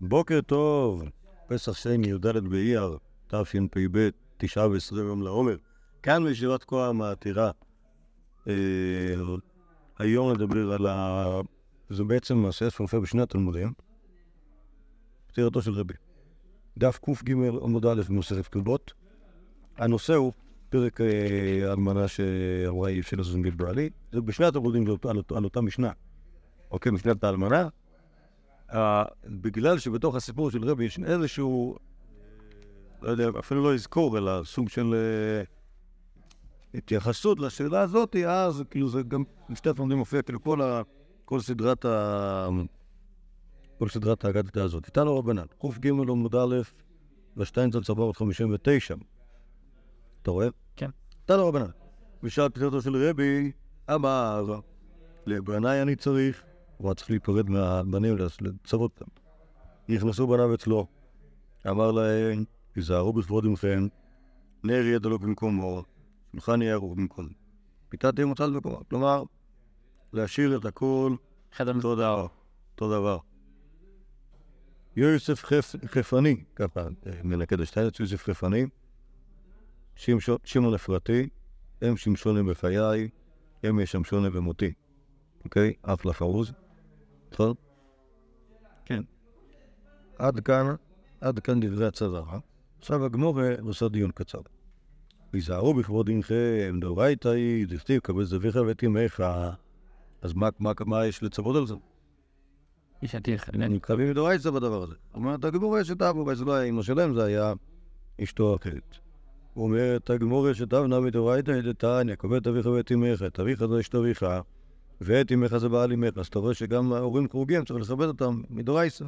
בוקר טוב, פסח שני, י"ד באייר, תשפ"ב, תשעה ועשרים יום לעומר. כאן בישיבת כהר מהעתירה. אה, היום נדבר על ה... זה בעצם מעשה שמופיע בשני התלמודים. פטירתו של רבי. דף קג עמוד א' במסכת כתובות. הנושא הוא פרק אה, אלמנה שאמרה היא של הזוזים ליברלי. זה בשני התלמודים על אותה משנה. אוקיי, משנת האלמנה. אה, בגלל שבתוך הסיפור של רבי יש איזשהו, לא יודע, אפילו לא אזכור, אלא סוג של אה, התייחסות לשאלה הזאת, אז כאילו זה גם, בשתי התלמודים מופיע כאילו כל, ה, כל סדרת ה... כל סדרת האגדתה הזאת. איתנו רבנן, קג עמוד א' ושטיינזלץ 459. אתה רואה? כן. איתנו רבנן. בשעת פטירתו של רבי, אמר, לבנאי אני צריך, הוא היה צריך להיפרד מהבנים, לצוות אותם. נכנסו בניו אצלו, אמר להם, היזהרו בכבוד עמכם, נר יהיה דלוק במקומו, שולחן יהיה ערוך. מיטה תהיה מוצאת במקומו. כלומר, להשאיר את הכל אותו דבר. אותו דבר. יוסף חפני, ככה מלכד השטיינץ, יוסף חפני, שמעון אפרתי, הם שמשונים בחיי, הם ישמשוני במותי. אוקיי? אחלה פרוז. נכון? כן. עד כאן, עד כאן דברי הצבא. עכשיו הגמור עושה דיון קצר. היזהרו בכבוד עמכם, דאורייתא היא, דכתיב קבל זביך ואת אמך. אז מה, מה, מה יש לצוות על זה? ישתיך. חייבים מדאורייתא בדבר הזה. אומרת הגמור יש את אבו, זה לא היה אמא שלהם, זה היה אשתו אחרת. הוא אומר, את הגמור יש את אבו נמי דאורייתא, דתניא, קבל אביך ואת את אביך זה אשת אביך. ואת אמך זה בעל אמך, אז אתה רואה שגם ההורים חורגים, צריך לכבד אותם מדורייסה.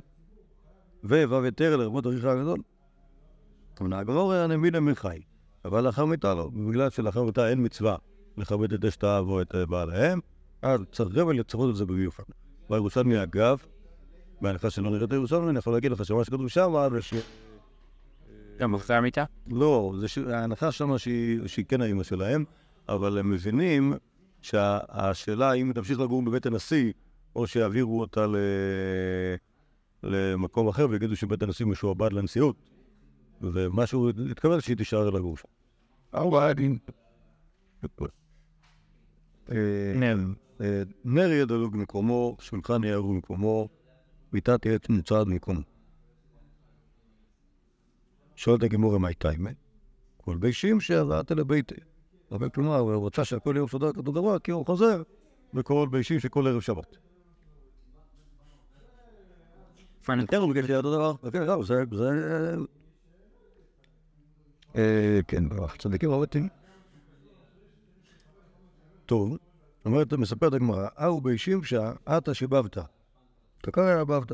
וו' ותר לרבות אחיך הגדול. אמנה הגמור הנמי למחי, אבל לאחר מיתה לא, ובגלל שלאחר מיתה אין מצווה לכבד את אשת האב או את בעליהם, אז צריך רבל לצפות את זה במיוחד. בירושלמי אגב, בהנחה שלא נראית ירושלמי, אני יכול להגיד לך שמה שכתוב שם. גם אחרי המיטה? לא, ההנחה שמה שהיא כן האימא שלהם, אבל הם מבינים שהשאלה היא תמשיך לגור בבית הנשיא, או שיעבירו אותה ל... למקום אחר ויגידו שבית הנשיא משועבד לנשיאות. ומשהו, התכוון שהיא תישאר לגור שם. נר יהיה דלוג במקומו, שולחן יהיה ערוב במקומו, מיטה תהיה מוצעת במקומו. שואלת הגמורה מה הייתה אימן? כל בישים שעברת לביתי. אבל כלומר, הוא רוצה שהכל יהיה מסודר כתוב דבר, כי הוא חוזר בכל בישים שכל ערב שבת. כן, הוא ביקש ליד הדבר, כן, זהו, זה... כן, צדיקים רבתים. טוב, אומרת, מספרת הגמרא, אהו בישים שעתה שבבת. תקר היה בבת.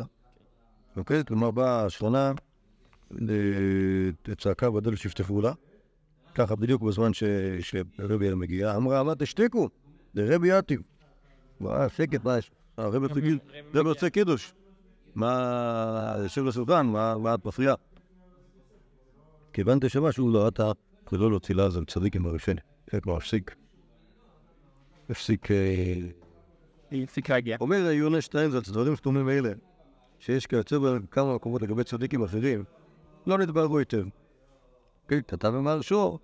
אוקיי? כלומר, באה השכונה, צעקה בדלת שיפתפו לה. ככה בדיוק בזמן שרבי מגיע, אמרה, מה תשתיקו? זה רבי יתיב. וואי, שקט, מה יש? הרבי רוצה קידוש. מה, יושב לסולטן, מה את מפריעה? כיוון שמשהו לא אתה, ולא להוציא לעזר צדיק עם הראשון. זה כבר הפסיק. הפסיק... הפסיק להגיע. אומר יונה שטיינזלץ, דברים סתומים אלה, שיש כיוצא בכמה מקומות לגבי צדיקים אחרים, לא נדברו היטב. כן, כתב במהרשו,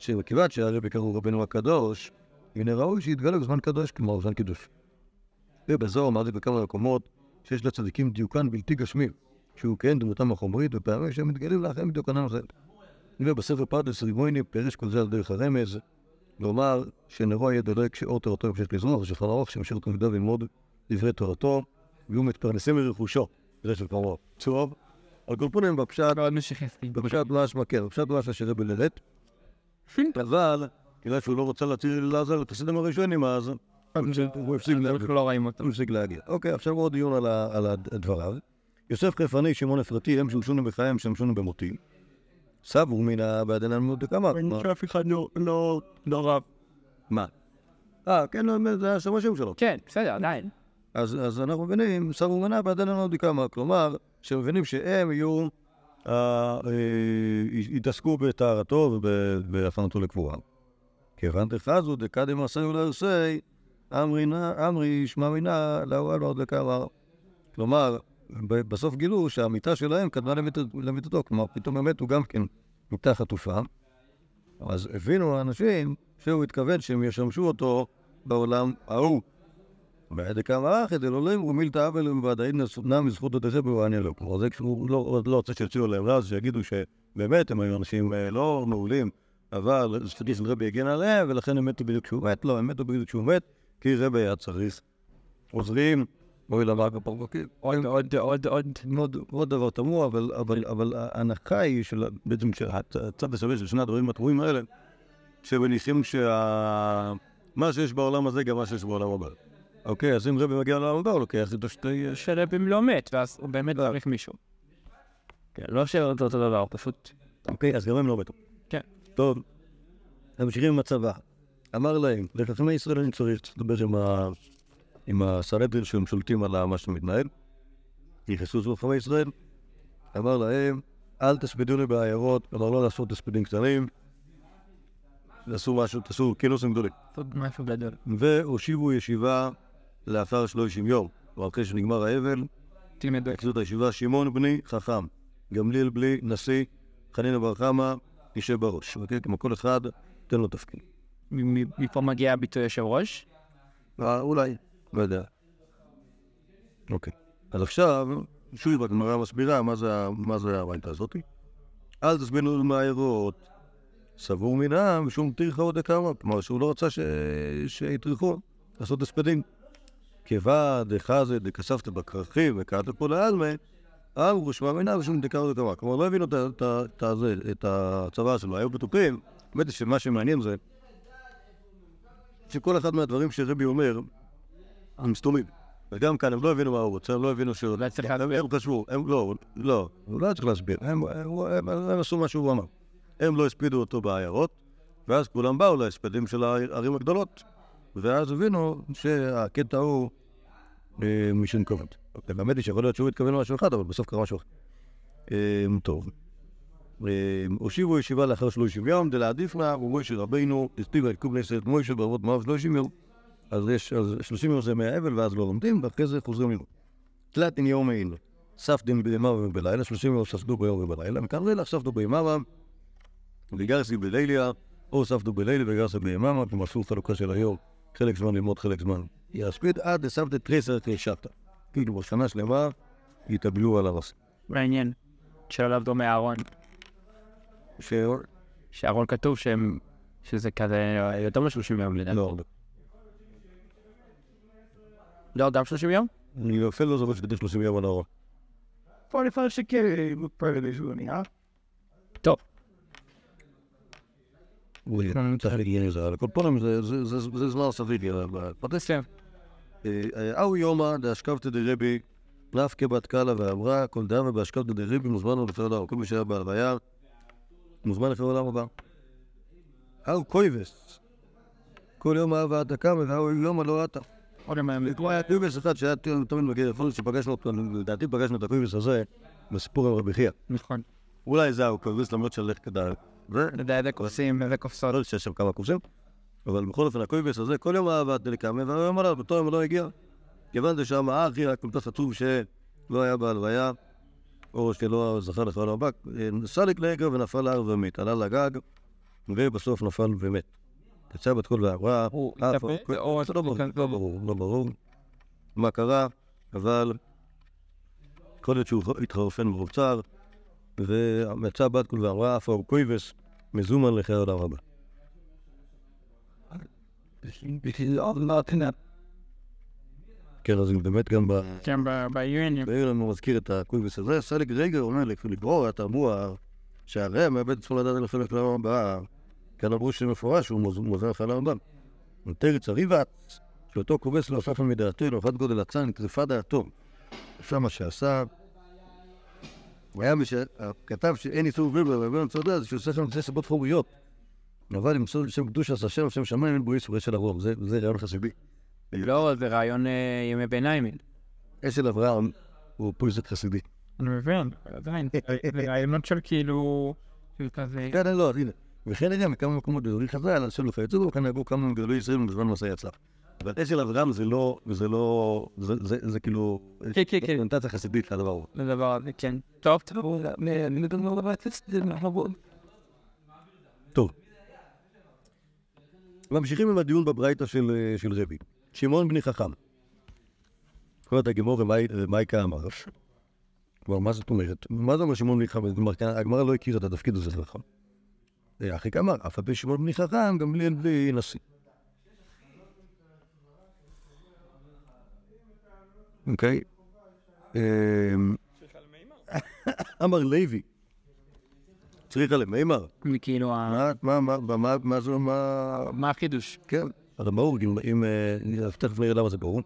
שמכיוון שהרבי קראו רבנו הקדוש, הנה ראוי שיתגלה בזמן קדוש, כלומר בזמן קידוש. ובזו אמרתי בכמה מקומות שיש לצדיקים דיוקן בלתי גשמי, שהוא כן דמותם החומרית, ופעמים שהם מתגלים לאחרים בדיוקנם אחר. ובספר פרדס רימויני פירש כל זה על דרך הרמז, לומר שנרו יהיה דולק שאור תורתו ימשיך לזרוח, ושולחן ארוך שימשיך תלמידיו ללמוד דברי תורתו, ויהיו מתפרנסים מרכושו. זה של כמובן. טוב. על כל פנים בפשט, בפשט משמע, כן, בפשט משמע שרבי ללט. אבל, כיוון שהוא לא רוצה להציל לעזר את הסדם הראשונים, אז הוא הפסיק להגיע. אוקיי, עכשיו עוד דיון על הדבריו. יוסף חפני, שמעון אפרתי, הם שמשונים בחייהם, שמשונים במותי. סבו מן בעדין אלמוד דקאמר. שאף אחד לא רב. מה? אה, כן, זה השמשים שלו. כן, בסדר, עדיין. אז אנחנו מבינים, סבו מנה בעדין אלמוד דקאמר. כלומר, שמבינים שהם יהיו, יתעסקו בטהרתו ובהפנתו לקבורה. כיוון דחזו דקדם עשהו לעושי, אמרי שמע מינה לאוהל ועוד לקרר. כלומר, בסוף גילו שהמיטה שלהם קדמה למיט- למיטתו, כלומר, פתאום הם מתו גם כן מיטה חטופה. אז הבינו האנשים שהוא התכוון שהם ישמשו אותו בעולם ההוא. דקאמר אחי דלולים ומילתא אבל ובוודאי נע מזכות הדרך בואניה לו. כלומר, זה כשהוא לא לא רוצה שיוציאו להם רז, שיגידו שבאמת הם היו אנשים אה, לא מעולים, אבל של רבי הגן עליהם, ולכן הם מתו בדיוק כשהוא מת. לא, הם מתו בדיוק כשהוא מת, כי רבי היה צריך עוזרים, אוי למאג הפרבוקים. עוד, עוד, עוד, עוד. עוד, דבר תמוה, אבל, ההנחה היא של, בעצם שהצד השווה של שני הדברים התמוהים האלה, שמניחים שה... מה שיש בעולם הזה גם מה שיש בעולם הבא. אוקיי, אז אם רבי מגיע הבא, הוא לוקח איתו שתי... שרבים לא מת, ואז הוא באמת צריך מישהו. כן, לא שאותו אותו דבר, פשוט... אוקיי, אז גם הם לא מתו. כן. טוב, ממשיכים עם הצבא. אמר להם, לחכמי ישראל אני צריך לדבר עם, ה... עם הסנהדרין שהם שולטים על מה שמתנהל. נכנסו זו חכמי ישראל, אמר להם, אל תספידוני בעיירות, כלומר לא לעשות הספדים קטנים, תעשו משהו, תעשו כינוסים גדולים. עוד משהו גדול. והושיבו ישיבה לאחר שלושים יום, או אחרי שנגמר האבל, תלמדו. את הישיבה, שמעון בני חכם, גמליאל בלי נשיא, חנינא בר חמא, ישב בראש. אוקיי? כמו כל אחד, תן לו תפקיד. מפה מגיע הביטוי יושב ראש? אה, אולי, לא יודע. אוקיי. אז עכשיו, שוב הגמרא מסבירה מה זה, ה- מה זה הברייתא הזאתי. אל תזמינו מהעיירות. סבור מן העם משום טרחה עוד דקאמר. כלומר, שהוא לא רצה. שיטרחו לעשות הספדים. כיבד, דחזה, דכספת בכרכים וקראת פה לעלמה, אמרו שמע מינה ושום דקה עוד דקאמר. כלומר, לא הבינו את הצבא שלו, היו בטוחים. האמת היא שמה שמעניין זה שכל אחד מהדברים שרבי אומר, הם סתומים. וגם כאן הם לא הבינו מה הוא רוצה, הם לא הבינו שהוא... אולי צריך להסביר. הם חשבו, הם לא, לא, הוא לא צריך להסביר, הם- עשו מה שהוא אמר. הם לא הספידו אותו בעיירות, ואז כולם באו להספדים של הערים הגדולות, ואז הבינו שהקטע הוא משום כבוד. האמת היא שיכול להיות שהוא התכוון למשהו אחד, אבל בסוף קרה משהו אחר. אה, טוב. אה, הושיבו ישיבה לאחר שלושים יום, דלעדיף לה, ומוישה רבינו, הספיק ויקום לעשרת מוישה בערבות מואב שלושים יום. אז יש, אז שלושים יום זה מהאבל, ואז לא לומדים, ואחרי זה חוזרים ללמוד. תלתין יום אין, ספדין ביממה ובלילה, שלושים יום ספדו ביום ובלילה, מכאן ואילך ספדו ביממה, וגרסי בליליה, או ספדו בלילה וגרסי ביממה, כלומר עשו חלוקה של היום, חלק זמן ללמוד, חלק זמן יספיד, עד לספדא תריסר תשעתא. כאילו בשנה שלמה יתאבלו על הרס. מעניין. שעליו דומה אהרון. ש... שאהרון כתוב שהם... שזה כזה יותר מ-30 יום לדעתי. לא, לא, גם 30 יום? אני אפילו לא זוכר שתדעי שלושים יום על האור. פה לפעמים שכן, אה? טוב. צריך להגיע לזה, על כל פנים זה- זמן סביר. בסדר. אהו יומא דאשכבתא דרבי נפקא בת קלה ואמרה כל דמה באשכבתא דרבי מוזמן לו לפני העולם. כל מי שהיה בהלוויה מוזמן לפני העולם הבא. אהו קויבס כל יום אהבה אתה קמה ואהו יומא לא אתה. עוד יום כמו היה קויבס אחד שהיה תמיד מגיע, להיות שפגשנו אותו, לדעתי פגשנו את הקויבס הזה בסיפור עם רבי חייא. נכון. אולי זה הקויבס למרות שהלך כדאי. יודע, זה כוסים וזה קופסאות. לא שיש שם כמה קורסים, אבל בכל אופן הקויבס הזה, כל יום אהבה דלקאמה, והיום עליו, באותו יום הוא לא הגיע. כיוון ששם האחי היה כל כך עצוב שלא היה בהלוויה, או שלא זכה לכלל הבא, סליק לעגר ונפל להר ומת, עלה לגג, ובסוף נפל ומת. יצא בת קול ואמרה, הוא "אה, התאבד, או- לא ברור, לא ברור, לא ברור מה קרה, אבל יכול להיות שהוא התחרפן מרוב צער, ויצא בת קול ואמרה, אף הוא קויבס, מזומן לחיי העולם הבא. כן, אז באמת גם ב... כן, ב- בעיונים. בעיר לנו מזכיר את הקויבס הזה, סליק רגר אומר לקרוא את המוח, שהרי מאבד עצמו לדעת החלק לעולם הבא, כאן אמרו שמפורש שהוא מוז- מוזר לעולם הבא. תרץ הריבת, שאותו כובס לא על מדעתו, לאחד גודל הצאן, נטרפה דעתו. עשה מה שעשה. הוא היה מש... כתב שאין איסור וילבר, אבל אני יודע, זה שהוא עושה שם שתי סיבות חומריות. אבל למסור לשם קדוש עשה שם, שם שמיים, אין בו איסור של הרוב. זה זה רעיון חסידי. לא, זה רעיון אה, ימי ביניים. אשל אברהם הוא פויזק חסידי. אני מבין, עדיין. זה רעיונות של כאילו... של כזה... כן, לא, הנה. וכן הגיע מכמה מקומות בדברי חז"ל, על שלוחי יצאו, וכאן נהגו כמה מגדולי ישראל בזמן מסע יצא. אבל אש של אברהם זה לא, זה לא, זה- כאילו... כן, כן, כן. אוריינטציה חסידית לדבר הזה. לדבר הזה, כן. טוב, טוב, אני מדבר על זה, טוב. ממשיכים עם הדיון בברייתא של, רבי. שמעון בני חכם. אומרת הגמור ומייקה אמר. כלומר, מה זאת אומרת? מה זה אומר שמעון בני חכם? כלומר, הגמרא לא הכירה את התפקיד הזה. אה, אחי אמר, אף על פי שמעון בני חכם, גם בלי נשיא. אוקיי? אמ, אמר לוי. צריכה למימר. כאילו, ה- מה, מה, מה, מה, זה, מה... מה החידוש? כן. הרי ברור, אם, אם, אה, תכף נראה למה זה ברור.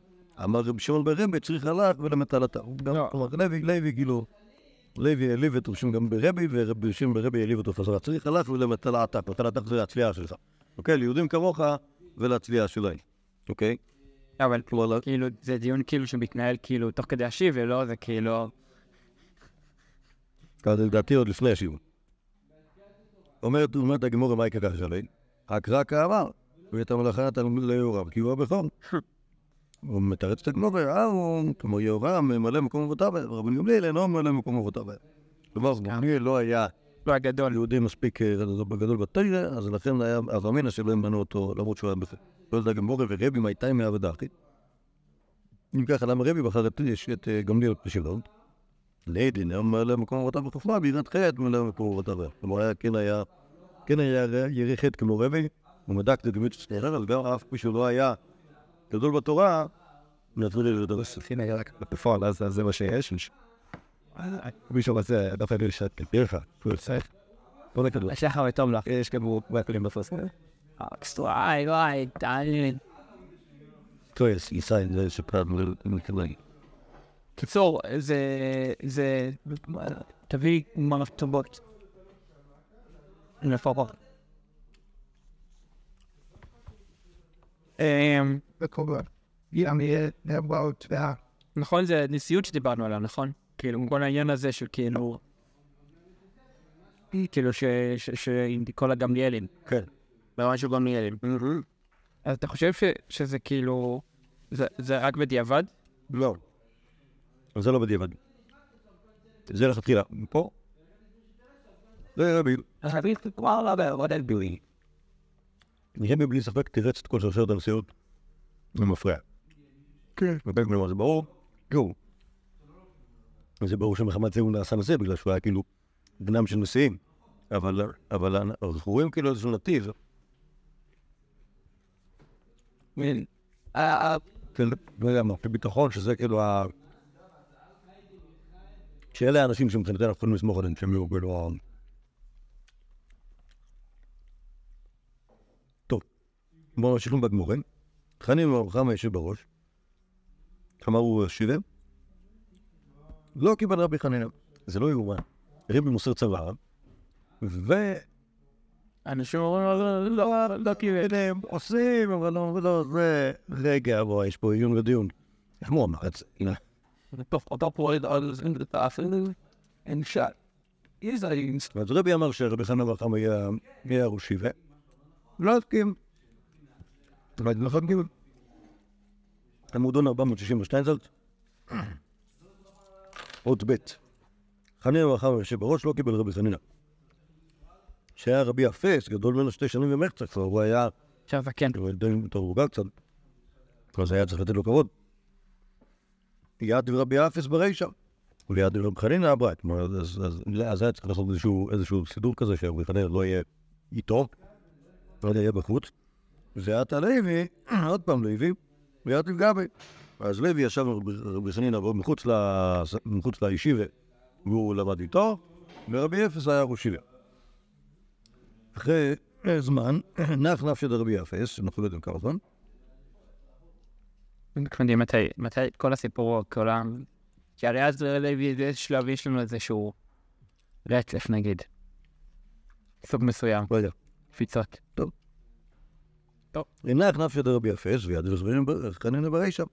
אמר רבי שמעון ברבי צריך הלך ולמת על אתר. גם, לא. כלומר, לוי, לוי, כאילו, לוי העליב את רבי שמעון גם ברבי, ורבי שמעון ברבי העליב אותו חזרה. צריך הלך ולמת על האתר. מת על האתר זה הצליעה שלך. אוקיי? ליהודים כמוך ולהצליעה שלהם. אוקיי? אבל כלומר, כאילו, זה דיון כאילו שמתנהל כאילו תוך כדי השיב, ולא זה כאילו... לדעתי עוד לפני השיעור. אומרת, אומרת הגמור מה יקרה שלי? הקרא כאמר, ואת המלאכה נתן ליהורם, כי הוא הבכור. הוא מתרץ את הגמור, אהרון, כמו יהורם, ממלא מקום אבותיו, רבן גמליאל אינו ממלא מקום אבותיו. כלומר, גמליאל לא היה לא הגדול. יהודי מספיק אה, בגדול בתרא, אז לכן היה אב אמינא שלא ימנו אותו, למרות שהוא היה בכור. לא יודע גמור ורבי מייתאי מעבדה אחי. אם ככה, למה רבי בחר את את, אה, גמליאל בשלום? לידין היה ממלא מקום אבותיו בחוכמה, בירת חטא ממלא מקום אבותיו. כלומר, היה- כן היה, כן היה ירי חטא כמו רבי, הוא מדק את הדמות של סטרר, אבל גם אף מי שהוא לא היה גדול בתורה, נתנו לי לדבר סלחין היה רק בפועל, אז אז זה מה שיש. מישהו רוצה, דווקא אני לשת כדרך, הוא צריך. בוא נקדו. השחר וטוב לך. יש כמו ואפלים בפרס. וואי, וואי, תעניין. טוב, יש ישראל, זה שפעם מתקלג. קיצור, זה... זה... תביא מרף טובות. לפחות. נכון, זה נשיאות שדיברנו עליו, נכון? כאילו, כל העניין הזה של כאילו... כאילו, ש... ש... ש... עם כל הגמליאלים. כן. ברמה של גמליאלים. אז אתה חושב ש... שזה כאילו... זה, זה רק בדיעבד? לא. זה לא בדיעבד. זה לכתחילה. פה? זה רבי. רבי בלי ספק תירץ את כל שרשרת הנשיאות. זה מפריע. כן. כלומר זה ברור. גו. זה ברור שמחמת זה הוא נעשה נשיא, בגלל שהוא היה כאילו בנם של נשיאים. אבל, אבל אנחנו רואים כאילו איזשהו נתיב. כן, לא יודע מה, בביטחון, שזה כאילו ה... שאלה האנשים שמבחינתנו אנחנו יכולים לסמוך עליהם, שהם יהיו כאילו. טוב, בואו נמשיך בגמורים. חנים ומרחם היושב בראש. כלומר הוא שיבה. לא קיבל רבי חנינא. זה לא יאומן. רבי מוסר צבא, ו... אנשים אומרים, "לא, לא, לא קיבל. הם עושים, אבל לא, לא, זה... רגע, בוא, יש פה עיון ודיון. איך הוא אמר את זה? הנה. טוב, אתה פועל על זה, אתה אפילו אין לי... אז רבי אמר שרבי חנן בר היה ראש שיבה. לא הסכים. לא הסכים. עמודון 462 זאת. עוד ב' חנינא בר חם יושב בראש, לא קיבל רבי חנינא. שהיה רבי אפס, גדול ממנו שתי שנים ומחצה כבר, הוא היה עכשיו אתה כן. הוא די יותר מבוגר קצת. אז היה צריך לתת לו כבוד. יד רבי אפס ברישא. וליד רבי הברייט. כלומר, אז, היה צריך לעשות איזשהו, סידור כזה שרבי חנינא לא יהיה איתו, לא יהיה בחוץ. ואת הלוי, עוד פעם לוי, עם גבי. אז לוי ישב רבי- חנינא מחוץ, לישיבה, והוא למד איתו, ורבי אפס היה ראש ישיבה. אחרי זמן, נח נפשי דרבי אפס, אנחנו לא יודעים כמה זמן, יודעים מתי, מתי כל הסיפור, כל ה... כי הרי אז באיזה שלב יש לנו איזשהו רצף נגיד. סוג מסוים, לא יודע. קפיצות. נח נפשי דרבי אפס, ויד חנינא ברישא.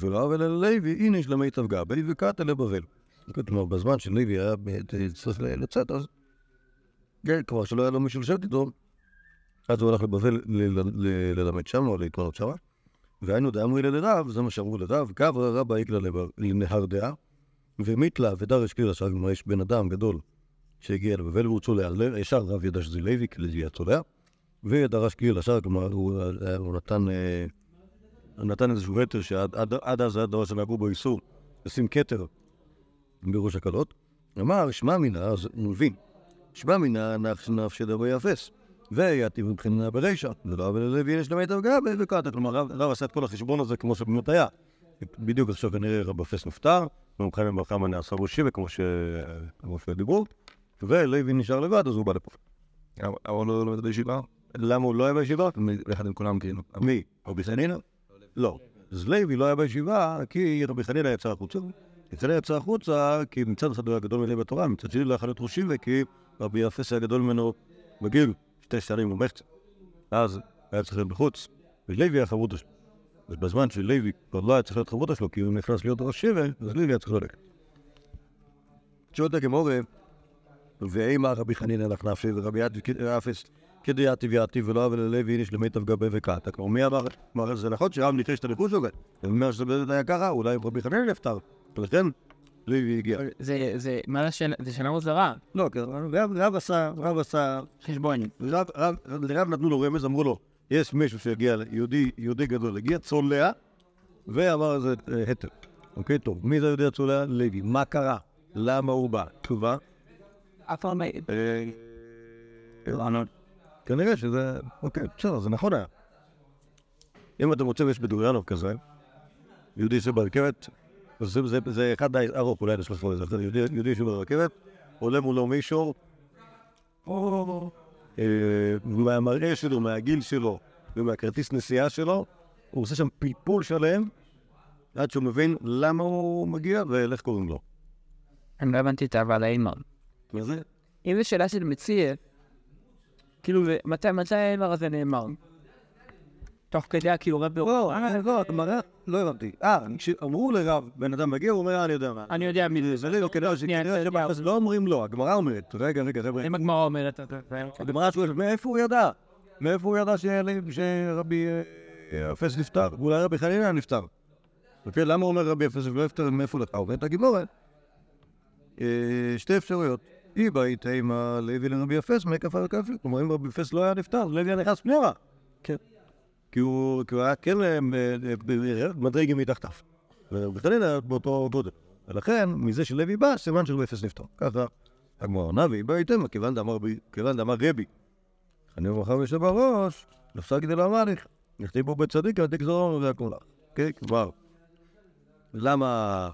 ולא אבל אל לוי, הנה יש למיטב גבי, וקטה לבבל. כלומר, בזמן שלוי היה ב- צריך לצאת, אז כן, כבר שלא היה לו מישהו לשבת איתו, אז הוא הלך לבבל ללמד שם, או להתמנות שם. והיינו דאמרי לרב, זה מה שאמרו לרב, גברא רבא איגלה לנהר דעה, ומיתלה ודרש קלילה שם, כלומר יש בן אדם גדול שהגיע לבבל והוא צולע, ישר רב ידע שזה לוי, כי לוי היה צולע, ודרש קלילה שם, כלומר הוא, נתן, אה, נתן איזשהו היתר שעד עד, עד אז היה דבר שנהגו בו איסור לשים כתר בראש הכלות, אמר שמע מינה, אז הוא מבין, שמע מינה נפש נפש דבו יאפס. ויתיב מבחינה ברישא, ולא אבל לוי יש למיטב גבי וקטע. כלומר, רב רב עשה את כל החשבון הזה כמו שבאמת היה. בדיוק עכשיו כנראה רב אפס נפטר, ומבחינה ברכה נעשה בו שיבה כמו ש- כמו שדיברו, ולוי נשאר לבד, אז הוא בא לפה. אבל הוא לא לומד בישיבה? למה הוא לא היה בישיבה? יחד עם כולם כאילו. מי? רבי חנינא? לא. אז לוי לא היה בישיבה כי רבי חנינא יצא החוצה. יצא יצא החוצה כי מצד אחד הוא היה גדול מלוי בתורה, מצד שני לא יכול להיות ראשי וכי רבי יפס היה גדול ממנו בגיל, שתי שנים ומחצה. אז היה צריך להיות בחוץ, ולוי היה חברותא שלו. אז בזמן שלוי כבר לא היה צריך להיות חברותא שלו כי הוא נכנס להיות ראש שבט, אז לוי היה צריך ללכת. שואלת הגמורה, ואימה רבי חנינא לך נפשי ורבי אפס כדייתיב יתיב ולא אבל ללוי איניש למיטב גבי וקטע. כלומר, מי אמר, זה נכון שרב ניחש את הליכוז שלו, הוא אומר שזה היה ככה, אולי רבי חנינא נפטר, ולכן לוי הגיע. זה, זה, מה זה שאלה, זה שאלה מוזרה. לא, כן, רב עשה, רב עשה, חשבון. רב, רב, לרב נתנו לו רמז, אמרו לו, יש מישהו שהגיע, יהודי, יהודי גדול, הגיע צולע, ואמר איזה אה, היתר. אוקיי, טוב, מי זה יהודי הצולע? לוי. מה קרה? למה הוא בא? תשובה? אף פעם לא... כנראה שזה, אוקיי, בסדר, זה נכון היה. אם אתם רוצים, יש בדוריאנוב כזה, יהודי שברכבת, זה, אחד די ארוך, אולי נשלח לזה, זה יהודי, יהודי שברכבת, עולה מולו מישהו, אה, מהמראה שלו, מהגיל שלו ומהכרטיס נסיעה שלו, הוא עושה שם פלפול שלם, עד שהוא מבין למה הוא מגיע ואיך קוראים לו. אני לא הבנתי את אבל האימר. מה זה? אם זו שאלה של מציע, כאילו, מתי האימר הזה נאמר? תוך כדי כאילו רב לא, אה, לא, הגמרא, לא הבנתי. אה, כשאמרו לרב, בן אדם מגיע, הוא אומר, אה, אני יודע מה. אני יודע מי זה. זה לא כדאי שכנראה שבחס לא אומרים לא, הגמרא אומרת, רגע, רגע, חבר'ה, אם הגמרא אומרת... הגמרא שואלת, מאיפה הוא ידע? מאיפה הוא ידע שרבי אה, אפס נפטר? ואולי רבי חנינא נפטר. אוקיי, למה אומר רבי אפס לא נפטר, מאיפה לך? אומרת הגימורת, אה, שתי אפשרויות. היא בית אימה לוי לרבי אפס, מקף על הכפי. כלומר, אם רבי אפס לא היה נפטר, לוי היה נכנס פנימה. כן. כי הוא היה כן אה, מדרגים מתחתיו. חנינא באותו גודל. ולכן, מזה שלוי בא, סימן שרבי אפס נפטר. ככה הגמרא עונה, והיא איתם, כיוון דאמר רבי. אני אומר לך יושב בראש, נפסק כדי להמליך. נכתב בו בית צדיק, ותיק זרום והכל לך. כן, כלומר, למה,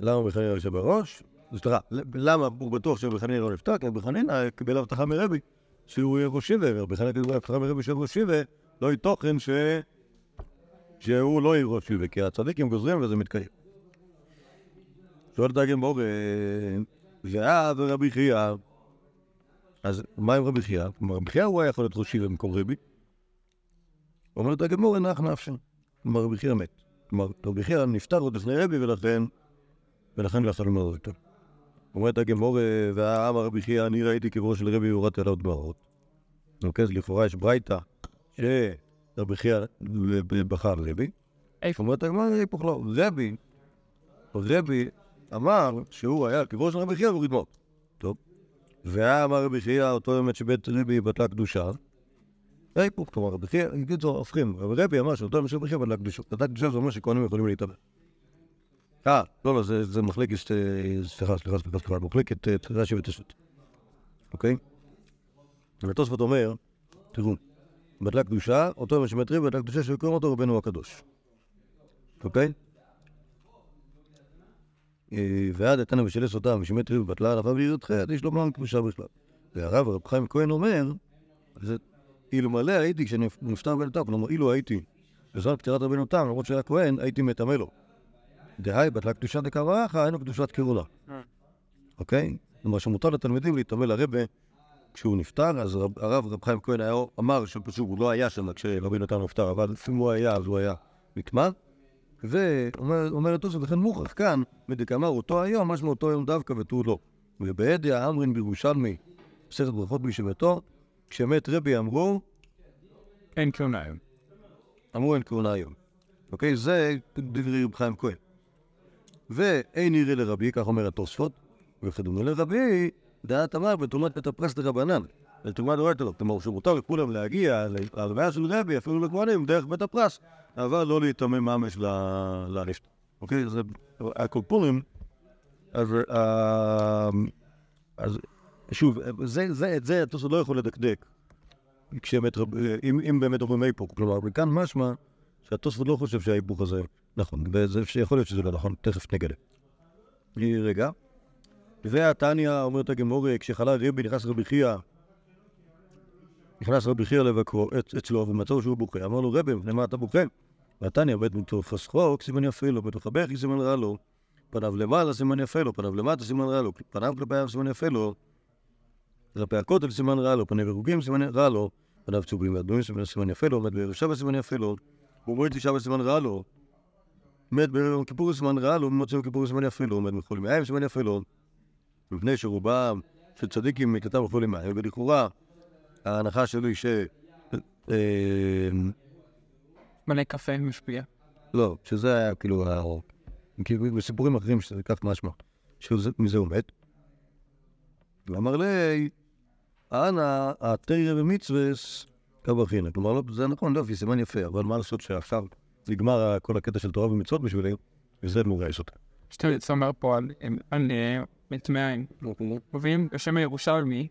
למה רבי חנינא יושב בראש? סליחה, למה הוא בטוח שרבי חנינא לא נפטר? כי רבי חנינא קיבל הבטחה מרבי שהוא יהיה ראש שיבה, ורבי חנינא קיבל הבטחה מרבי שהוא ראש שיבה, לא יהיה תוכן ש... שהוא לא יהיה ראש שיבה, כי הצדיקים גוזרים וזה מתקיים. שואלת הגמור, ואה ורבי חייא, אז מה עם רבי חייא? כלומר, רבי חייא הוא היה יכול להיות ראש שיבה במקום רבי. אומרת הגמור, נח נפשן. כלומר, רבי חייא מת. כלומר, רבי חייא נפטר עוד לפני רבי, ולכן, ולכן לא יכול ללמוד אותו. אומרת הגמור, והאמר רבי חייא, אני ראיתי קברו של רבי והורדתי עליו דמעות. אוקיי, אז לכאורה יש ברייתא, שרבי חייא בחר רבי. איפה? אומרת הגמרא, היפוך לא. רבי, רבי אמר שהוא היה קברו של רבי חייא דמעות. טוב. ואמר רבי חייא, אותו יום שבית רבי בטלה קדושה. היפוך, כלומר, רבי חייא, בקיצור, הופכים. רבי אמר שאותו יום שבית רבי חייא בטלה קדושה. בטלה קדושה זה אומר שכהנים יכולים להתאבד. אה, לא, לא, זה, מחלקת, אה, סליחה, סליחה, סליחה, מחלקת אה, רש"י ותשת. אוקיי? ותוספות אומר, תראו, בטלה קדושה, אותו שבית רבי בטלה קדושה שקוראים אותו רבנו הקדוש. אוקיי? אה, ועד איתנה ושלס אותם, ושמת ריב בטלה ענפה וירדך, עד יש לו מלן קדושה בכלל. והרב רב חיים כהן אומר, אלמלא הייתי כשאני נפטר בן תם, כלומר אילו הייתי בזמן פטירת רבנו תם, למרות שהיה כהן, הייתי מטמא לו. דהי בטלה קדושת דקרעך, היינו קדושת קירולה. אוקיי? כלומר שמותר לתלמידים להתאמא לרבה כשהוא נפטר, אז רב- הרב רב חיים כהן היה, אמר שפשוט הוא לא היה שם כשרבנו תם נפטר, אבל אם הוא היה, אז הוא היה נטמא. ואומר התוספות, לכן מוכרח כאן, מדקאמר אותו היום, משמע אותו יום דווקא ותו לא. ובעדיה אמרין בירושלמי, מסכת ברכות בישיבתו, כשמת רבי אמרו, אין כהונה היום. אמרו אין כהונה היום. אוקיי? זה דברי רב חיים כהן. ואין יראה לרבי, כך אומר התוספות, וכדומה לרבי, דעת אמר בתרומת בית הפרס דרבנן. לתרומה דורייתא לא. כלומר, שמותר לכולם להגיע להלוויה של רבי, אפילו לכהנים, דרך בית הפרס, אבל לא להיטמא ממש ל- לנפט. אוקיי? זה הקולפורים, אז, אה, אז שוב, את זה התוספות לא יכול לדקדק. אם, באמת אומרים היפוך, כלומר, וכאן משמע שהתוספות לא חושב שההיפוך הזה נכון, וזה שיכול להיות שזה לא נכון, תכף נגלה. רגע. והתניא אומרת הגמורה, כשחלה רבי נכנס רבי חייא, נכנס רבי חייא לבקרו אצ- אצלו ומצאו שהוא בוכה, אמר לו רבי, מפני מה אתה בוכה? והתניא בית מתוך פסחוק, סימן יפה לו, בתוך הבכי סימן רע לו, פניו למעלה סימן יפה לו, פניו למטה סימן רע לו, פניו כלפי הים סימן יפה לו, כלפי הכותל סימן רע לו, פני ורוגים סימן רע לו, פניו צהובים ואדומים סימן יפה לו, עומד בערב שבת סימן יפה לו, ומועד תשעה בסימן רע לו, מת ביום כיפור סימן רע לו, ומוצא כיפור סימן יפה לו, מת מחול מים סימן יפה לו, מפני שרובם של צדיקים מקטם מחול מים, ולכאורה ההנחה שלי היא ש... אה, מלא קפה משפיע. לא, שזה היה כאילו, ה- כאילו בסיפורים אחרים שזה כך משמע, שמזה הוא מת. ואמר לי, אנא, התרא במצווס כברכינא. כלומר, לא, זה נכון, לא, סימן יפה, אבל מה לעשות שעכשיו נגמר כל הקטע של תורה ומצוות בשבילי, וזה מוגייס אותה. שאתה אומר פה על- אה, מטמאים. מביאים בשם הירושלמי,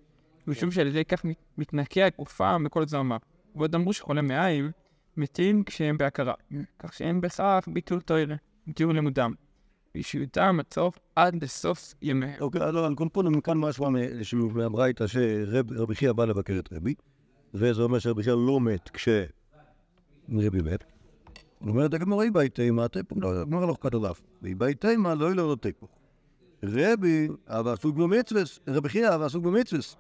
משום שעל ידי כך מת- מתנקה הגופה מכל זרמה. ועוד אמרו שחולי מעיים מתים כשהם בהכרה, כך שהם בסך ביטול תוירה, ביטול לימודם. וישותם עד סוף עד לסוף ימיהם. אוקיי, לא, על כל מכאן משמע מ- שהוא- מהברייתא שרבי חייא בא לבקר את רבי, וזה אומר שרבי חייא לא מת כשרבי מת. אומרת הגמרא, אי באי תימא, תיפוק, לא, לא כתוב אף. ואי באי תימא, לא ילא לא תיפוק. רבי, אבל עסוק במצווס, רבי חייא, אבל עסוק במצווס.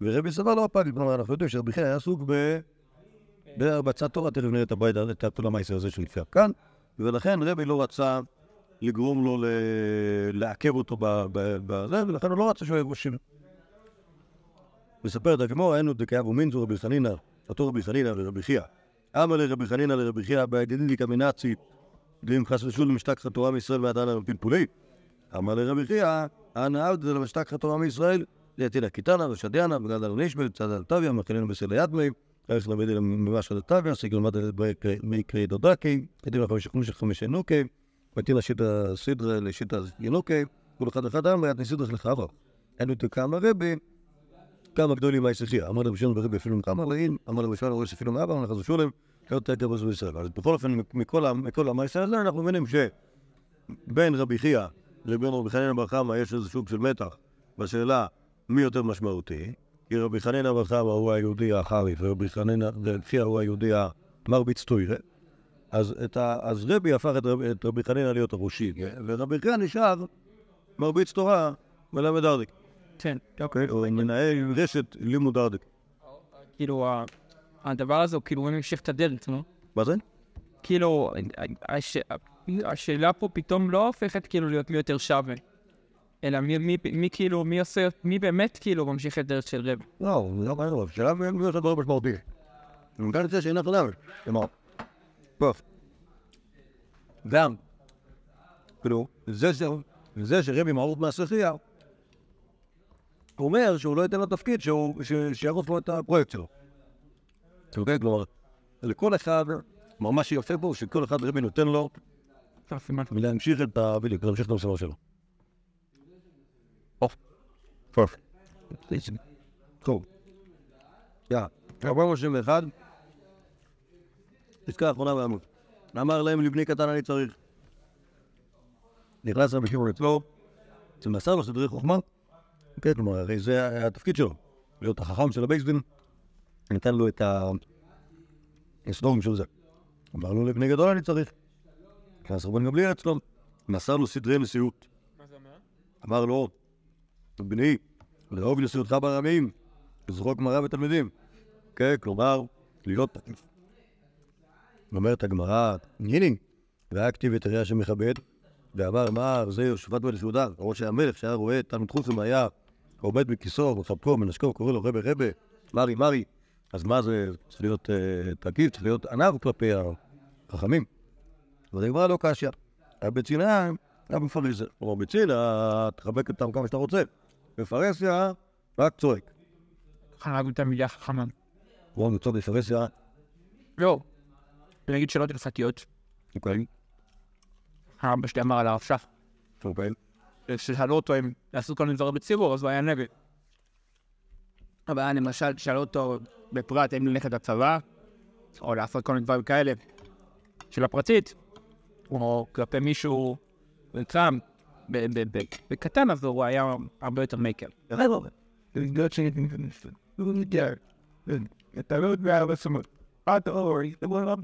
ורבי סבר לא הפג, כלומר, אנחנו יודעים שרבי חייא היה עסוק ב... בהרבצת תורה, תכף נראה את הבית, את כל המעשה הזה שלפני כאן, ולכן רבי לא רצה לגרום לו. לעכב אותו בזה, ולכן הוא לא רצה שהוא יבוא שינה. מספרת הגמור, היינו דקאב ומינזו רבי חנינא, אותו רבי חנינא ורבי חייא. אמר לרבי חנינא לרבי חייא, בידידי קמינצי, ואם חס ושולם משתכחא תורה מישראל ועדנה מפלפולי. אמר לרבי חייא, אנא עבדא למשתכחא תורה מישראל, ליתינה קיטנה ושדיאנה, וגדל נשבל, צד על תביא, מכיננו בסלע ידמי, ערך למדי ממש על תביא, סיגל למד מקרי דודקי, קדימה חמישה חמישה חמישה נוקי, מתאים לשיטה סדרה לשיטה ינוקי, כל אחד אמר, את נסידרך לחבר. היינו תקאמה רבי, כמה גדולים מהישחיה. אמר להם שלום ורבי אפילו מכמה לעין, אמר להם שלום ורבי אפילו מאבא, לחזו שולם, לא תקר בזו ישראל. אז בכל אופן, מכל המעשה הזה, אנחנו מבינים שבין רבי חייא לבין רבי חנינא בר חמא יש איזה סוג של מתח בשאלה מי יותר משמעותי. כי רבי חנינא בר חמא הוא היהודי החריף, ורבי חנינא, חייא הוא היהודי המרביץ טוירה. אז, ה, אז רבי הפך את רבי, את רבי חנינא להיות הראשי, ורבי חייא נשאר מרביץ תורה מלמד ארדיק. כן, אוקיי, הוא מנהל רשת לימוד ארדיק. כאילו הדבר הזה הוא כאילו ממשיך את הדרך, נו. מה זה? כאילו, הש... השאלה פה פתאום לא הופכת כאילו להיות מי יותר שווה, אלא מי, מי, מי כאילו, מי עושה, מי באמת כאילו ממשיך את דרך של רב. לא, זה לא מעניין, השאלה מי עושה דברים משמעותיים. ומכאן יוצא שאינה חלמת. כלומר, טוב. גם, כאילו, זה ש- זה שרבי מערוף מהשחייה, הוא אומר שהוא לא ייתן לו תפקיד שיערוף לו את הפרויקט שלו. אוקיי? כלומר, לכל אחד, כלומר, מה שיפה פה, שכל אחד רבי נותן לו. ולהמשיך את ה... בדיוק, להמשיך את המשימה שלו. טוב. טוב. יא, 431, פסקה האחרונה בעמוד. אמר להם לבני קטן אני צריך. נכנס רבי שמעון אצלו, זה מסר לו סדרי חוכמה. כן, כלומר, הרי זה התפקיד שלו, להיות החכם של הבייסדין. נתן לו את ה... הסדורים של זה. אמר לו לבני גדול אני צריך. נכנס רבן גמליאל אצלו, מסר לו סדרי נשיאות. מה זה אומר? אמר לו, בני, לאהוב נשיאותך ברמים, לזרוק מראה בתלמידים. כן, כלומר, להיות תקיף. אומרת הגמרא, הנה, והיה כתיב את הראייה שמכבד, ואמר, מה, זה יושבת ולסעודה, למרות שהמלך שהיה רואה את תלמיד חוסם היה עומד בכיסו, מחבקו, מנשקו, קורא לו רבה רבה, מרי מרי, אז מה זה, צריך להיות אה, תקיף, צריך להיות עניו כלפי החכמים. אז הגמרא לא קשיא. הבצינה, היה בפריזר. כלומר, בצינה, תחבק אותם כמה שאתה רוצה. בפרהסיה, רק צועק. חנק בתלמידי החכמה. כלומר, מצוא בפרהסיה, לא. נגיד שאלות הלכתיות. אוקיי, אבא שלי אמר על הרב שך. אוקיי. כששאלו אותו אם לעשות כל מיני דברים בציבור, אז הוא היה נגד. אבל למשל, שאלו אותו בפרט האם ללכת לצבא, או לעשות כל מיני דברים כאלה של הפרטית, או כלפי מישהו נקרם בקטן, אז הוא היה הרבה יותר מקל. אתה לא יודע. עד אורי, זה לא.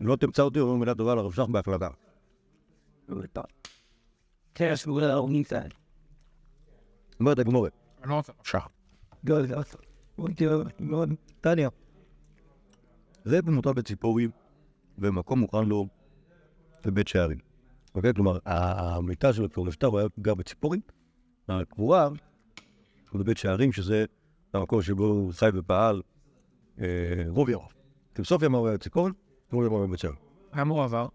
לא תמצא אותי אומר מילה טובה לרב שך בהקלטה. כן, לא. אומרת הגמורה, אני לא רוצה שח. לא, לא, לא, טניה. זה במותה בציפורי, ומקום מוכן לו בבית שערים. אוקיי? כלומר, המיטה שלו כבר נפטר, הוא היה גר בציפורי, הקבורה הוא בבית שערים, שזה המקום שבו הוא חי ופעל אה, רוב ימיו. כי בסוף ימיו הוא היה בציפורי, רוב ימיו הוא היה בבית שערים. כמה הוא עבר?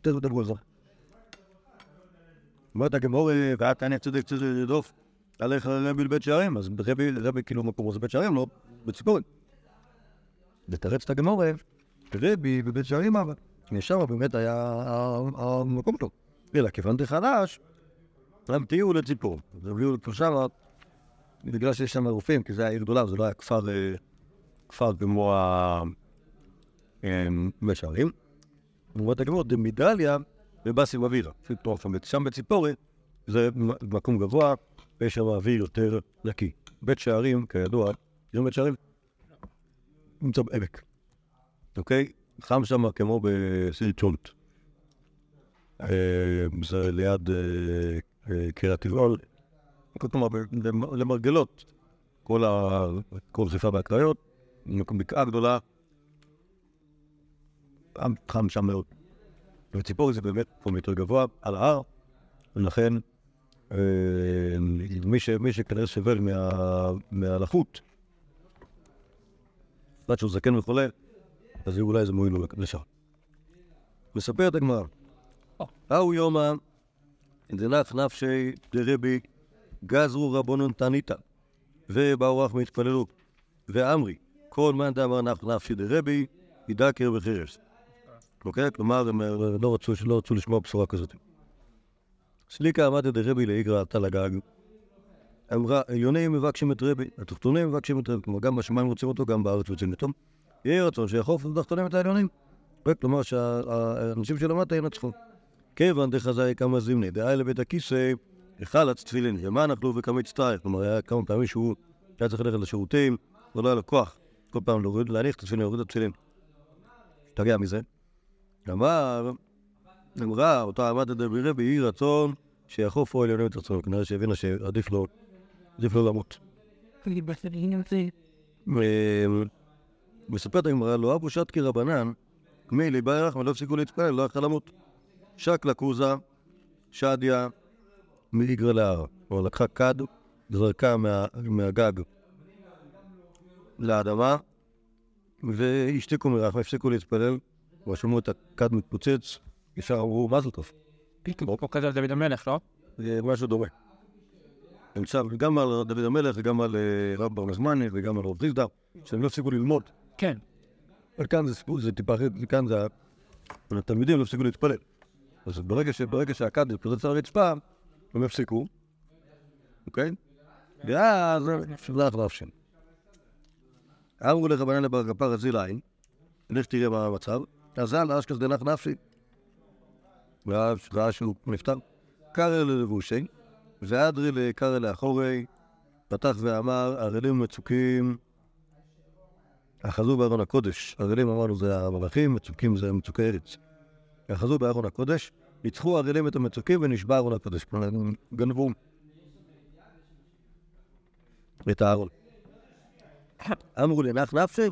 תכף תדברו על זה. אומרת הגמור, ואת תענה צדק צדק לדוף, עליך לבית שערים, אז רבי, רבי כאילו מקומו זה בית שערים, לא בציפורי. לתרץ את הגמור, רבי בבית שערים אבל, שם באמת היה המקום שלו. אלא כיוון דחדש, תהיו לציפור. אז הביאו לפה שמה, בגלל שיש שם רופאים, כי זה היה עיר גדולה, זה לא היה כפר, אה, כפר כמו שערים. אומרת הגמור, דמידליה ובאסי באווירה. שם בציפורי זה מקום גבוה, ויש שם אוויר יותר נקי. בית שערים, כידוע, יש בית שערים, נמצא בעמק, אוקיי? חם שם כמו בסילצ'ולט. אה, זה ליד אה, אה, קריית טבעול, כלומר, למרגלות. כל חיפה והקריות, בקעה גדולה, חם- שם מאוד. וציפורי זה באמת מקום יותר גבוה, על ההר, ולכן מי, שכנראה סובל מה, מהלחות, עד שהוא זקן וחולה, אז אולי זה מועיל לשם. מספרת הגמרא, ההוא יומא דנח נפשי דרבי גזרו רבונון תניתא ובאו רחמי התפללו ואמרי כל מאן דאמר נח נפשי דרבי ידקר בחרס. אוקיי? כלומר, הם אה, לא רצו, לא רצו לשמוע בשורה כזאת. סליקה עמדת דרבי לאיגרא עלתה לגג. אמרה, עליונים מבקשים את רבי, התחתונים מבקשים את רבי. כלומר, גם בשמיים רוצים אותו, גם בארץ רוצים אותו. יהי רצון שיחוף את התחתונים את העליונים. כלומר, שהאנשים שלמטה ינצחו. כיוון דחזאי כמה זמני, דאי לבית הכיסא, החלץ תפילין, ומה אכלו וכמה הצטער. כלומר, היה כמה פעמים שהוא היה צריך ללכת לשירותים, ולא היה לו כוח כל פעם להוריד- להניח את התפילין, להוריד את התפילין. השתגע מזה. אמר, אמרה, אותה עמדת דבי רבי, יהי רצון שיחופו עליונים את רצונו. כנראה שהבינה שעדיף לו, עדיף לו למות. אה, מספרת הגמרא, לא אבו שתקי רבנן, מילי בירך ולא הפסיקו להתפלל, לא יכל למות. שקלה כוזה, שדיה, מאיגרא להר. כלומר, לקחה כד, זרקה מה- מהגג לאדמה, והשתיקו מרחמה, הפסיקו להתפלל, ושמעו את הכד מתפוצץ, ישר אמרו, מזל טוב. כמו כזה על דוד המלך, לא? זה משהו דומה. נמצא גם על דוד המלך וגם על אה, רב בר נחמני וגם על רב חיסדא, שהם לא הפסיקו ללמוד. כן. אבל כאן זה סיפור, זה טיפה אחרת, כאן זה... התלמידים לא הפסיקו להתפלל. אז ברגע, ש... ברגע שהכד התפוצץ על הרצפה, הם הפסיקו, אוקיי? ואז שלח נפשם. אמרו לרבנן לבר כפר אזיל עין, לך תראה מה המצב, אזל אשכח דנח נפשי. ואז ראה שהוא נפטר. קרא ללבושי, ואדרי לקרא לאחורי, פתח ואמר, ערלים מצוקים אחזו בארון הקודש. ערלים אמרנו זה המלאכים, מצוקים זה מצוקי ארץ. אחזו בארון הקודש, ניצחו ערלים את המצוקים ונשבע ארון הקודש. כלומר, גנבו את הארון. אמרו לי, נח נפשי?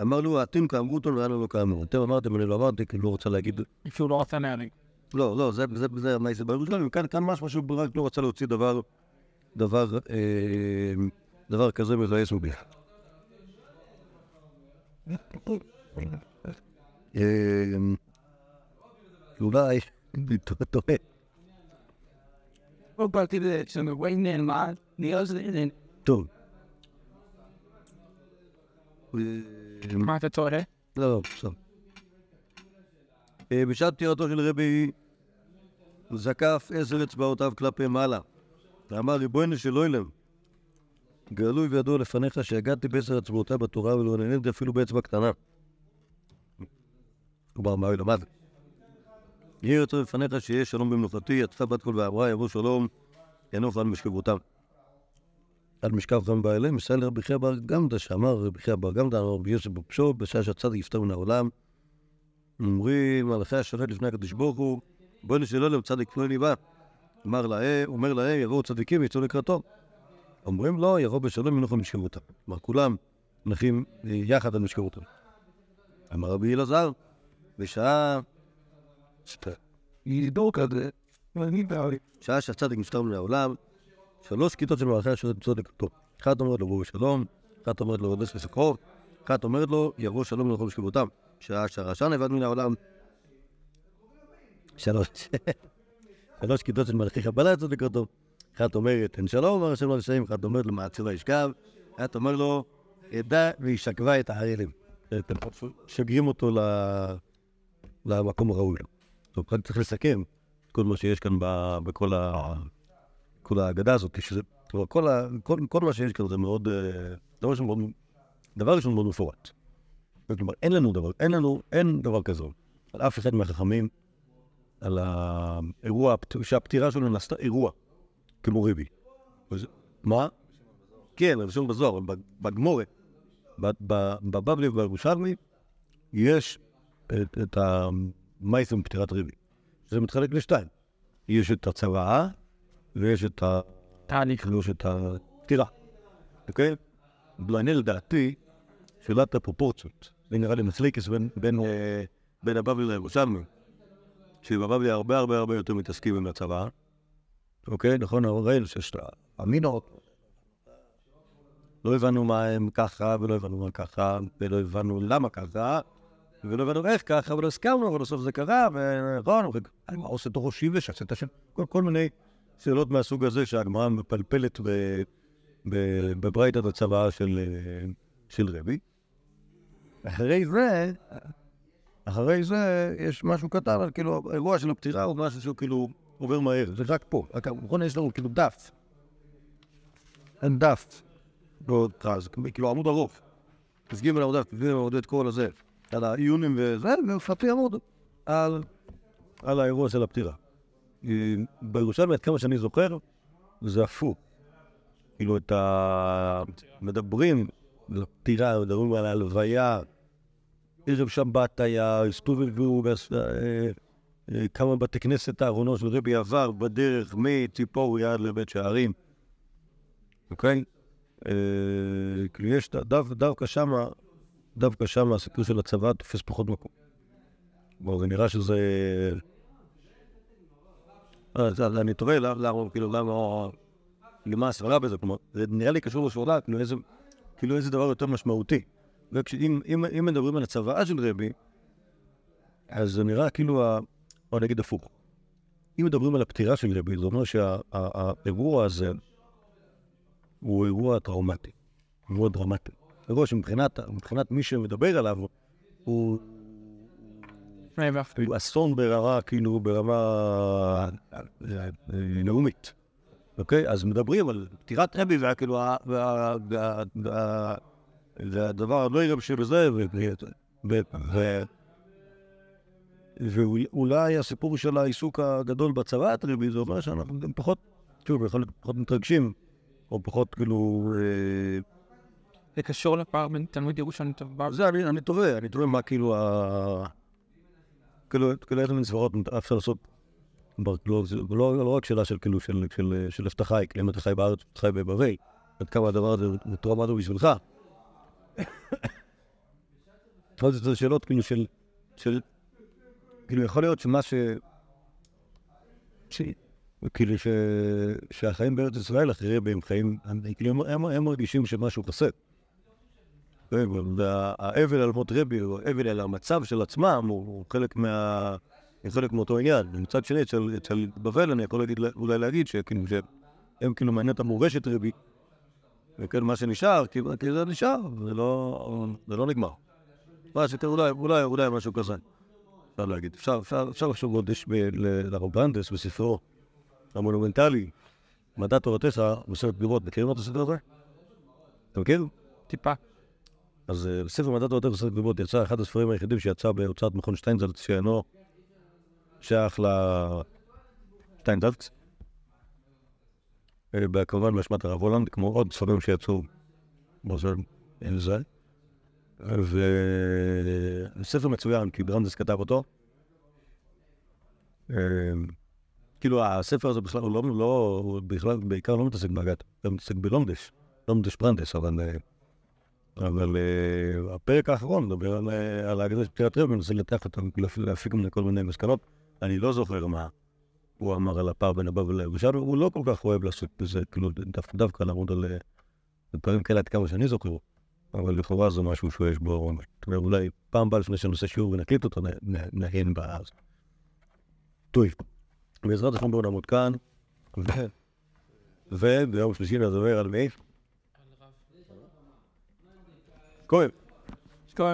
אמר לו, אתם כאמרו אותו ואנו לא כאמרו. אתם אמרתם, אני לא אמרתי, כי לא רוצה להגיד... שהוא לא רצה להרים. לא, לא, זה, זה, זה מה זה בירושלים, כאן, כאן משהו שהוא רק לא רצה להוציא דבר, דבר, אה, דבר כזה מבאס מוביל. אה, אולי, טועה, and טוב. מה אתה טועה? לא, לא, בסדר. אה, בשעת פטירתו של רבי זקף עשר אצבעותיו כלפי מעלה, ואמר ריבונו של אוילם, גלוי וידוע לפניך שהגעתי בעשר אצבעותיי בתורה ולא נהניתי אפילו באצבע קטנה. כלומר, מה הוא למד? יהי רצון לפניך שיהיה שלום במנוחתי, יצאה בת קול ואמרה יבוא שלום, ינוף על משכבותם. על משכב חם אליהם, מסייע לרבי חייא בר גמדא, שאמר רבי חייא בר גמדא, אמר רבי יוסף בפשו, בשעה שהצדיק יפטר מן העולם. אומרים מלאכי השרת לפני הקדוש ברוך הוא, בוא נשאלו להם צדיק פלוני בא. אמר להם, אומר להם, יבואו צדיקים ויצאו לקראתו. אומרים לו, יבוא בשלום ינוחו משכבותם. כלומר, כולם נחים אה, יחד על משכבותם. אמר רבי אלעזר, בשעה about it. שעה שהצדיק נפטר מן העולם, שלוש כיתות של מלאכי השרת יוצאות לקראתו. אחת אומרת לו בואו בשלום, אחת אומרת לו רודס וסקרוב, אחת אומרת לו יבוא שלום לכל משכבותם. שעה שהרשע נאבד מן העולם. שלוש. שלוש כיתות של מלאכי קבלה יוצאות לקראתו. אחת אומרת אין שלום, אמר השם לרשעים, אחת אומרת לו מעציר וישכב, אחת אומרת לו אדע וישכבה את הערלים. שגרים אותו למקום הראוי. טוב, רק צריך לסכם כל מה שיש כאן בכל ה... ההגדה הזאת, כל מה שיש כאן זה מאוד, אה, דבר ראשון מאוד, דבר ראשון מאוד מפורט. כלומר, אין לנו דבר, אין לנו, אין דבר כזה. על אף אחד מהחכמים, על האירוע, הפט- שהפטירה שלו נעשתה אירוע, כמו ריבי. מה? כן, רשום בזוהר, אבל בגמורת, ב- ב- בבבלי ובירושלמי, יש את, את המייסים בפטירת ריבי. זה מתחלק לשתיים. יש את הצוואה, ויש את ה... תהליך. ויש את הפטירה, אוקיי? לעניין לדעתי, שאלת הפרופורציות. זה נראה לי מצליקס בין, בין, אה, בין הבבלי לירושלמי. שבבבלי הרבה הרבה הרבה יותר מתעסקים עם הצבא, אוקיי? נכון, ראינו שיש את האמינות. לא הבנו מה הם ככה, ולא הבנו מה ככה, ולא הבנו למה ככה, ולא הבנו איך ככה, ולא הסכמנו, אבל בסוף זה קרה, ונכון, ומה עושה תוך שיבש, עשה את השם, כל, מיני שאלות מהסוג הזה שהגמרא מפלפלת ב- ב- בברייתת הצוואה של, אה, של רבי. אחרי זה, אחרי זה יש משהו קטן, על כאילו, האירוע של הפטירה הוא משהו שהוא כאילו עובר מהר, זה רק פה. נכון, יש לנו כאילו דף. אין דף. לא אז כאילו עמוד ארוך. תסגים על העמוד, תסגים על העמוד את כל הזה. על העיונים וזה, ומפתי עמוד על, על האירוע של הפטירה. אה, בירושלמי, עד כמה שאני זוכר, זה הפוך. כאילו, את ה... מדברים על הפטירה, מדברים על ההלוויה. ערב שבת היה, הסתובבו ועש- אה, אה, כמה בתי כנסת האחרונות של רבי עבר בדרך מציפורי עד לבית שערים. אוקיי? אה, כאילו, יש דווקא שמה, דווקא שמה הסיפור של הצבא תופס פחות מקום. כלומר, זה נראה שזה... אה, אז אני תוהה למה, כאילו, למה, למה הסברה בזה, כלומר, זה נראה לי קשור לשאלה, כאילו איזה, כאילו דבר יותר משמעותי. אם, אם מדברים על הצוואה של רבי, אז זה נראה כאילו, או נגיד הפוך. אם מדברים על הפטירה של רבי, זה אומר שהאירוע הזה הוא אירוע טראומטי, אירוע דרמטי. אירוע שמבחינת מבחינת מי שמדבר עליו, הוא כאילו אסון ברמה, כאילו ברמה לאומית. אוקיי? אז מדברים על פטירת רבי, כאילו, וה- וה- והדבר הנוהג גם שבזה, ו- ו- ו- ואולי הסיפור של העיסוק הגדול בצבאת רבי, זה אומר שאנחנו גם פחות, שוב, יכול להיות פחות מתרגשים, או פחות כאילו... אה, זה קשור לפער בין תלמוד ירושלמי לבבלי. זה, אני, אני תוהה, אני תוהה מה כאילו ה... כאילו, איזה מין סברות אפשר לעשות. לא, זה לא, לא רק שאלה של כאילו, של, איפה אתה חי, כאילו אם אתה חי בארץ, אתה חי בבבל, עד כמה הדבר הזה הוא טראומטי בשבילך. עוד יותר שאלות כאילו של, של, כאילו יכול להיות שמה ש... כאילו ש... שהחיים בארץ ישראל אחרי הם חיים, כאילו הם, הם, מרגישים שמשהו חסר. והאבל על מות רבי, או האבל על המצב של עצמם, הוא חלק מה... חלק מאותו עניין. ומצד שני, אצל בבל אני יכול להגיד, אולי להגיד שכאילו, שהם כאילו מעניין את המורשת רבי, וכן, מה שנשאר, כי כי זה נשאר, זה לא, זה לא נגמר. מה שתראה, אולי, אולי, אולי משהו כזה. אפשר להגיד. אפשר, אפשר, אפשר לחשוב עוד, יש ב- ל- לרובנדס בספרו המונומנטלי, מדע תורתך, בסרט דירות, מכירים את הספר הזה? אתה מכיר? טיפה. אז אה, ספר מדע תורתך בסרט דירות יצא אחד הספרים היחידים שיצא בהוצאת מכון שטיינזלץ, שאינו שייך לשטיינזלץ. כמובן באשמת הרב הולנד, כמו עוד ספרים שיצאו באשר אין זה. וספר מצוין, כי ברנדס כתב אותו. אה, כאילו הספר הזה בכלל הוא לא, לא, הוא בכלל בעיקר לא מתעסק באגת, הוא מתעסק בלונדש, לונדש ברנדס, אבל, אה, אבל אה, הפרק האחרון מדבר על, אה, על האגדה של פטירת רבי, מנסה לנתח אותם, להפ- להפיק ממנו כל מיני מסקנות. אני לא זוכר מה הוא אמר על הפער בין הבבא לירושלמי, הוא לא כל כך אוהב לעשות בזה, כאילו דווקא, דווקא לעמוד על אה, דברים כאלה עד כמה שאני זוכר, אבל לכאורה זה משהו שיש בו, אולי פעם הבאה לפני שנעשה שיעור ונקליט אותו, נהן באז. טוב, בעזרת השם בואו נעמוד כאן, וביום שלישי נדבר על מי? כהן. כל